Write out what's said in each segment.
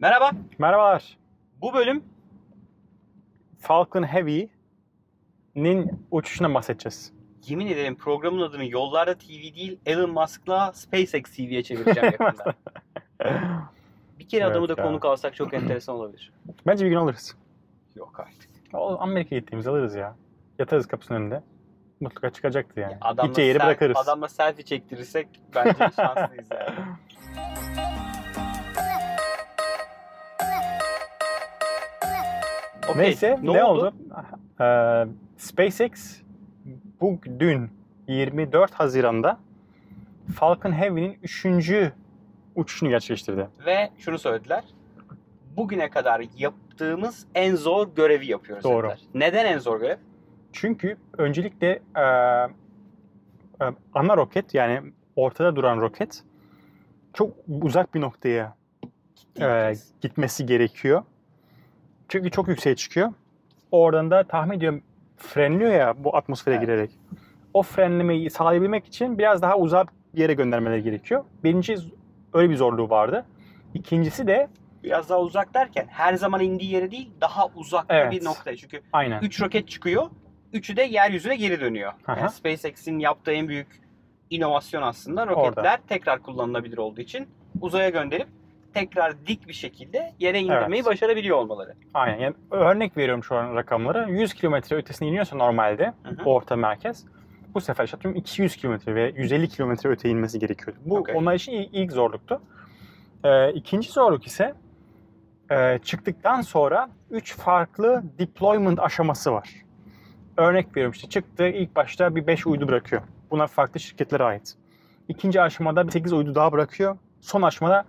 Merhaba. Merhabalar. Bu bölüm Falcon Heavy'nin uçuşuna bahsedeceğiz. yemin ederim programın adını Yollarda TV değil Elon Musk'la SpaceX TV'ye çevireceğim yakında. Bir kere Evet adamı da ya. konuk alsak çok enteresan olabilir. Bence bir gün alırız. Yok artık. Amerika'ya gittiğimizde alırız ya. Yatarız kapısının önünde. Mutlaka çıkacaktır yani. Adamla, Gideceği yeri bırakırız. adamla selfie çektirirsek bence şanslıyız yani. Okey, Neyse ne, oldu? Ee, SpaceX bu dün 24 Haziran'da Falcon Heavy'nin 3. uçuşunu gerçekleştirdi. Ve şunu söylediler. Bugüne kadar yaptığımız en zor görevi yapıyoruz Doğru. dediler. Neden en zor görev? Çünkü öncelikle e, e, ana roket yani ortada duran roket çok uzak bir noktaya e, gitmesi gerekiyor. Çünkü çok yükseğe çıkıyor. Oradan da tahmin ediyorum frenliyor ya bu atmosfere Evet. girerek. O frenlemeyi sağlayabilmek için biraz daha uzak bir yere göndermeleri gerekiyor. Birinci öyle bir zorluğu vardı. İkincisi de Biraz daha uzak derken her zaman indiği yere değil daha uzakta Evet. bir noktaya. Çünkü aynen 3 roket çıkıyor. Üçü de yeryüzüne geri dönüyor. Aha. Yani SpaceX'in yaptığı en büyük inovasyon aslında roketler tekrar kullanılabilir olduğu için uzaya gönderip tekrar dik bir şekilde yere indirmeyi Evet. başarabiliyor olmaları. aynen. Yani örnek veriyorum şu an rakamları. 100 kilometre ötesine iniyorsa normalde Hı hı. orta merkez. Bu sefer işte atıyorum 200 kilometre ve 150 kilometre öteye inmesi gerekiyordu. Bu Okey. onlar için il- ilk zorluktu. Ee, ikinci zorluk ise e, çıktıktan sonra 3 farklı deployment aşaması var. Örnek veriyorum işte çıktı ilk başta bir 5 uydu bırakıyor. Bunlar farklı şirketlere ait. İkinci aşamada bir 8 uydu daha bırakıyor. Son aşamada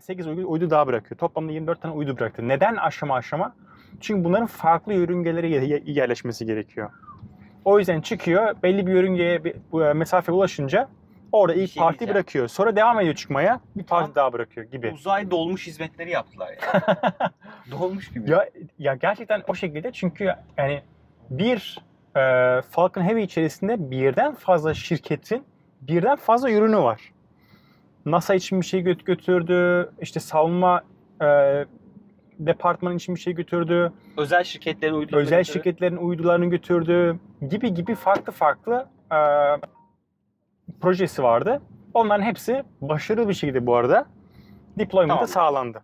8 uydu, uydu daha bırakıyor. Toplamda 24 tane uydu bıraktı. Neden aşama aşama? Çünkü bunların farklı yörüngelere ye- ye- yerleşmesi gerekiyor. O yüzden çıkıyor, belli bir yörüngeye bir, e, mesafe ulaşınca orada ilk şey parti bırakıyor. Sonra devam ediyor çıkmaya, bir parti daha bırakıyor gibi. Uzay dolmuş hizmetleri yaptılar yani. dolmuş gibi. Ya ya gerçekten o şekilde çünkü yani bir e, Falcon Heavy içerisinde birden fazla şirketin birden fazla ürünü var. NASA için bir şey göt- götürdü, işte savunma e, departmanı için bir şey götürdü, Özel şirketlerin uydu özel şirketlerin uydularını götürdü gibi gibi farklı farklı e, projesi vardı. Onların hepsi başarılı bir şekilde bu arada deployment'a Tamam. sağlandı.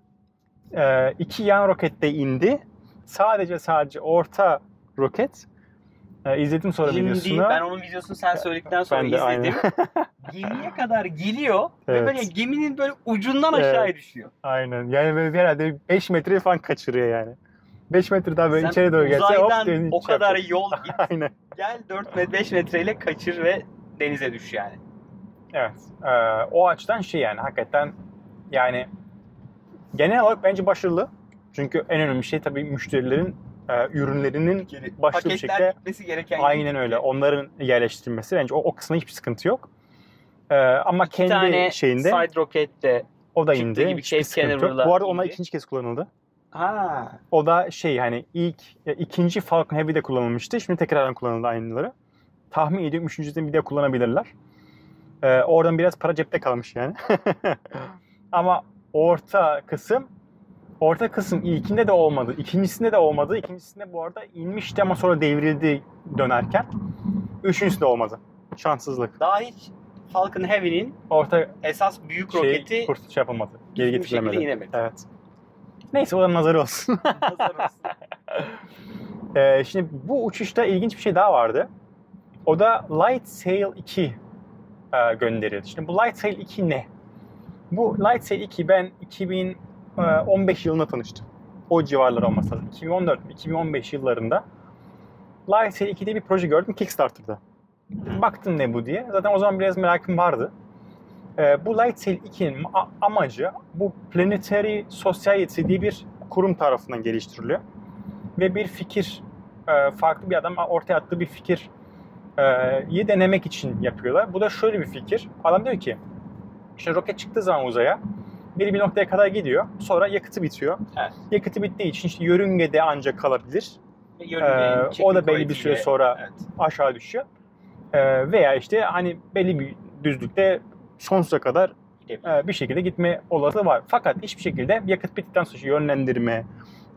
E, iki yan roket de indi. Sadece sadece orta roket e, izledim sonra İndi. videosunu. Ben onun videosunu sen söyledikten sonra Ben de izledim. Gemiye kadar geliyor ve Evet. böyle geminin böyle ucundan Evet. aşağıya düşüyor. Aynen. Yani böyle herhalde 5 metre falan kaçırıyor yani. 5 metre daha böyle Sen içeri doğru gelse hop deniz o kadar yapacak. yol git. Aynen. Gel 4 metre 5 metreyle kaçır ve denize düş yani. Evet. Ee, o açıdan şey yani hakikaten yani genel olarak bence başarılı. Çünkü en önemli şey tabii müşterilerin e, ürünlerinin başlı bir şekilde gitmesi gereken aynen öyle. Onların yerleştirilmesi bence o, o kısmında hiçbir sıkıntı yok. Ee, ama Bir kendi tane şeyinde side roket de o da indi. gibi Hiçbir sıkıntı yok. Bu arada onlar ikinci kez kullanıldı. ha O da şey hani ilk ya ikinci Falcon Heavy'de kullanılmıştı. Şimdi tekrardan kullanıldı aynıları. Tahmin ediyorum üçüncüsünde bir de kullanabilirler. Ee, oradan biraz para cepte kalmış yani. Ama orta kısım orta kısım ilkinde de olmadı. ikincisinde de olmadı. İkincisinde bu arada inmişti ama sonra devrildi dönerken. Üçüncüsü de olmadı. Şanssızlık. daha hiç Falcon Heavy'nin Orta esas büyük şey roketi kurt şey yapılmadı. Geri getirilemedi. inemedi. Evet. Neyse o da nazarı olsun. Nazar olsun. Ee, şimdi bu uçuşta ilginç bir şey daha vardı. O da Light Sail 2 e, gönderildi. Şimdi bu Light Sail 2 ne? Bu Light Sail 2 ben 2015 yılında tanıştım. O civarlar olması lazım. 2014-2015 yıllarında Light Sail 2'de bir proje gördüm Kickstarter'da. Baktım ne bu diye. Zaten o zaman biraz merakım vardı. Ee, bu Light Sail 2'nin a- amacı bu Planetary Society diye bir kurum tarafından geliştiriliyor. Ve bir fikir, e, farklı bir adam ortaya attığı bir fikir e, yi denemek için yapıyorlar. Bu da şöyle bir fikir. Adam diyor ki, işte roket çıktığı zaman uzaya, bir bir noktaya kadar gidiyor. Sonra yakıtı bitiyor. Evet. Yakıtı bittiği için işte yörüngede ancak kalabilir. Ee, o da belli bir süre sonra Evet. aşağı düşüyor. Ee, veya işte hani belli bir düzlükte sonsuza kadar e, bir şekilde gitme olasılığı var. Fakat hiçbir şekilde yakıt bittikten sonra yönlendirme,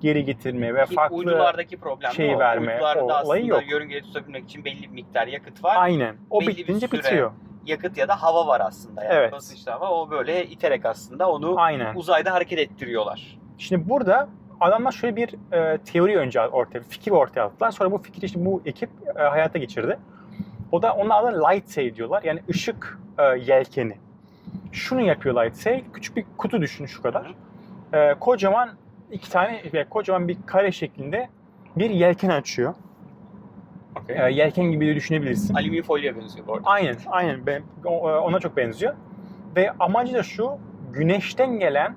geri getirme ve Ki farklı uydulardaki problem şey o. verme, Uydularda o aslında yok. yörüngeyi tutabilmek için belli bir miktar yakıt var. aynen o belli bitince bitiyor. Yakıt ya da hava var aslında. Yani Evet. basınçlı hava o böyle iterek aslında onu Aynen. uzayda hareket ettiriyorlar. Şimdi burada adamlar şöyle bir e, teori önce ortaya, fikir ortaya attılar. Sonra bu fikri işte bu ekip e, hayata geçirdi. O da onun adına light sail diyorlar. Yani ışık e, yelkeni. Şunu yapıyor light sail. Küçük bir kutu düşün şu kadar. E, kocaman iki tane, yani kocaman bir kare şeklinde bir yelken açıyor. Okay. E, yelken gibi de düşünebilirsin. Alüminyum folyoya benziyor bu arada. Aynen, aynen. Ben, ona çok benziyor. Ve amacı da şu, güneşten gelen,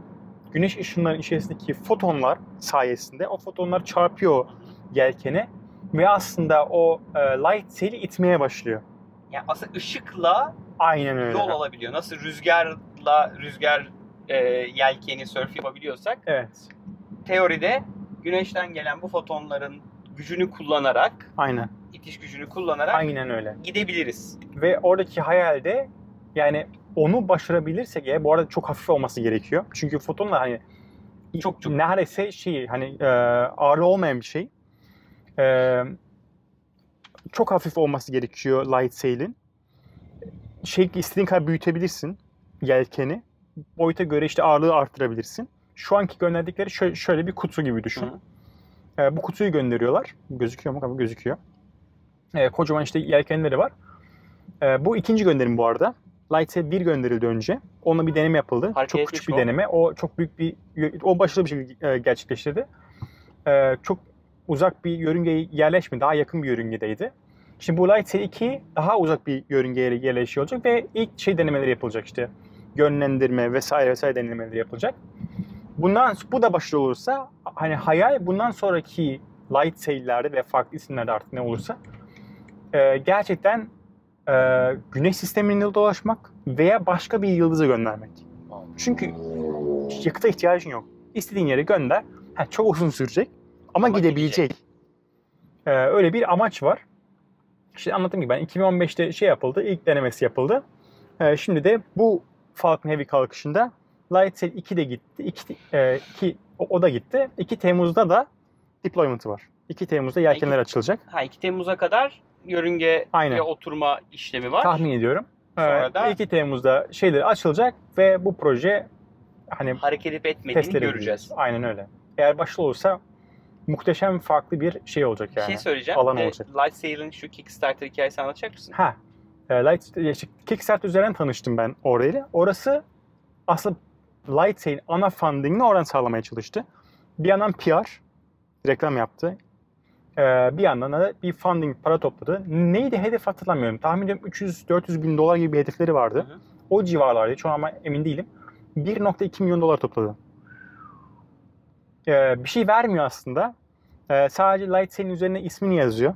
güneş ışınlarının içerisindeki fotonlar sayesinde o fotonlar çarpıyor yelkene ve aslında o e, light sail'i itmeye başlıyor. Yani aslında ışıkla Aynen öyle. yol alabiliyor. Nasıl rüzgarla rüzgar e, yelkeni surf yapabiliyorsak Evet, teoride güneşten gelen bu fotonların gücünü kullanarak, aynen. itiş gücünü kullanarak Aynen öyle. gidebiliriz. Ve oradaki hayalde yani onu başarabilirsek ya bu arada çok hafif olması gerekiyor. Çünkü fotonlar hani Çok çok. neredeyse şey hani e, ağırlığı olmayan bir şey. E, çok hafif olması gerekiyor light sail'in. Şey istediğin kadar büyütebilirsin yelkeni. Boyuta göre işte ağırlığı arttırabilirsin. Şu anki gönderdikleri şöyle, şöyle bir kutu gibi düşün. Hı. E, bu kutuyu gönderiyorlar. Gözüküyor mu? Ama gözüküyor. E, kocaman işte yelkenleri var. E, bu ikinci gönderim bu arada. Lightsail 1 gönderildi önce. Onunla bir deneme yapıldı. Hareket çok küçük bir o? deneme. O çok büyük bir, o başarılı bir şekilde gerçekleştirdi. E, çok uzak bir yörüngeye yerleşmedi. Daha yakın bir yörüngedeydi. Şimdi bu Lightsail 2 daha uzak bir yörüngeye yerleşiyor olacak ve ilk şey denemeleri yapılacak işte. Yönlendirme vesaire vesaire denemeleri yapılacak. Bundan bu da başarılı olursa hani hayal bundan sonraki light sail'lerde ve farklı isimlerde artık ne olursa e, gerçekten e, güneş sisteminde dolaşmak veya başka bir yıldıza göndermek. Çünkü yakıta ihtiyacın yok. İstediğin yere gönder. Ha, çok uzun sürecek ama, Ama gidebilecek. E, öyle bir amaç var. İşte anlattığım gibi ben 2015'te şey yapıldı, ilk denemesi yapıldı. E, şimdi de bu Falcon Heavy kalkışında Lightsail 2 de gitti. 2, e, iki- o, o da gitti. 2 Temmuz'da da deployment'ı var. 2 Temmuz'da yelkenler açılacak. Ha 2 Temmuz'a kadar yörüngeye Aynen. oturma işlemi var. Tahmin ediyorum. Sonra Ee, da- 2 Temmuz'da şeyler açılacak ve bu proje hani Hareket edip etmediğini göreceğiz. Aynen öyle. Eğer başarılı olursa muhteşem farklı bir şey olacak Bir yani. şey söyleyeceğim. alan E, olacak. Lightsail'in şu Kickstarter hikayesini anlatacak mısın? Ha. E, Light, işte Kickstarter üzerinden tanıştım ben orayla. Orası aslında Lightsail ana fundingini oradan sağlamaya çalıştı. Bir yandan PR, reklam yaptı. E, bir yandan da bir funding para topladı. Neydi hedef hatırlamıyorum. Tahmin ediyorum 300-400 bin dolar gibi bir hedefleri vardı. Hı hı. O civarlardaydı. Şu an ama emin değilim. 1.2 milyon dolar topladı. E, bir şey vermiyor aslında. E, sadece Lightsail'in üzerine ismini yazıyor.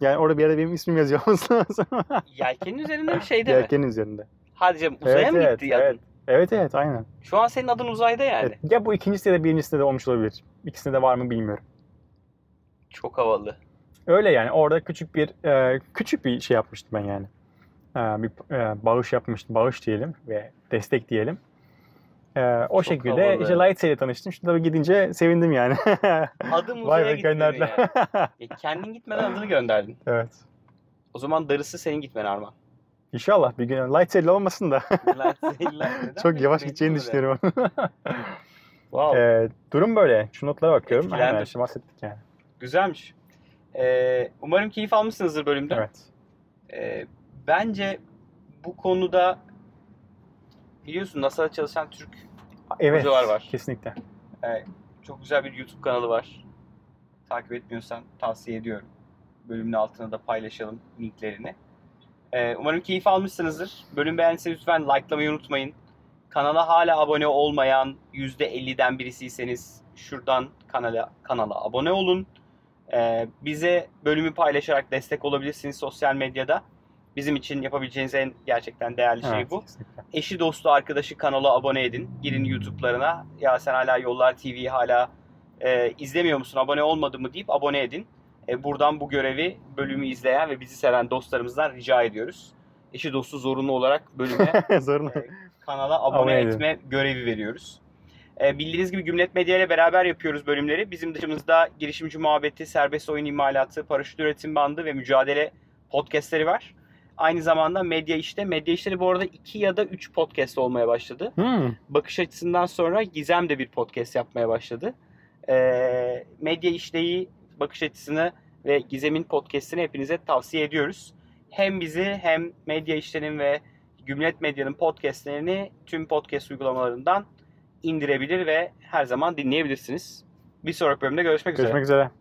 Yani orada bir yerde benim ismim yazıyor olması lazım. Yelkenin üzerinde bir şeyde mi? Yelkenin üzerinde. Hadi canım uzaya Evet, mı evet, gitti adın? evet. Evet evet aynen. Şu an senin adın uzayda yani. Evet. Ya bu ikincisi ya da birincisinde de olmuş olabilir. İkisinde de var mı bilmiyorum. Çok havalı. Öyle yani orada küçük bir e, küçük bir şey yapmıştım ben yani. E, bir e, bağış yapmıştım. Bağış diyelim ve destek diyelim. E, o Çok şekilde havalı. işte Lightsail'e tanıştım. Şimdi tabii gidince sevindim yani. Adım uzaya gitmedi gönderdiler. yani. Ya kendin gitmeden adını gönderdin. evet. O zaman darısı senin gitmen Arman. İnşallah bir gün Lightsail'le olmasın da Lightsail'ler neden çok yavaş gideceğini düşünüyorum. Wow. e, durum böyle. Şu notlara bakıyorum. Etkilendim. Aynen işte bahsettik yani. Güzelmiş. Ee, umarım keyif almışsınızdır bölümden. Evet. Ee, bence bu konuda biliyorsun NASA'da çalışan Türk Evet. Hocalar var. Kesinlikle. çok güzel bir YouTube kanalı var. Takip etmiyorsan tavsiye ediyorum. Bölümün altına da paylaşalım linklerini. Ee, umarım keyif almışsınızdır. Bölüm beğendiyseniz lütfen likelamayı unutmayın. Kanala hala abone olmayan %50'den birisiyseniz şuradan kanala kanala abone olun. Ee, bize bölümü paylaşarak destek olabilirsiniz sosyal medyada. Bizim için yapabileceğiniz en gerçekten değerli şey Evet, bu. kesinlikle. Eşi dostu arkadaşı kanala abone edin. Girin YouTube'larına. Ya sen hala Yollar TV'yi hala e, izlemiyor musun? Abone olmadı mı deyip abone edin. E, buradan bu görevi bölümü izleyen ve bizi seven dostlarımızdan rica ediyoruz. Eşi dostu zorunlu olarak bölüme Zorunlu. e, kanala abone, edin. etme görevi veriyoruz. Ee, bildiğiniz gibi Gümlet Medya ile beraber yapıyoruz bölümleri. Bizim dışımızda girişimci muhabbeti, serbest oyun imalatı, paraşüt üretim bandı ve mücadele podcastleri var. Aynı zamanda medya işte. Medya işleri bu arada 2 ya da 3 podcast olmaya başladı. Hmm. Bakış açısından sonra Gizem de bir podcast yapmaya başladı. Ee, medya bakış açısını ve Gizem'in podcastini hepinize tavsiye ediyoruz. Hem bizi hem medya işlerinin ve Gümlet Medya'nın podcastlerini tüm podcast uygulamalarından indirebilir ve her zaman dinleyebilirsiniz. Bir sonraki bölümde görüşmek üzere. Görüşmek üzere.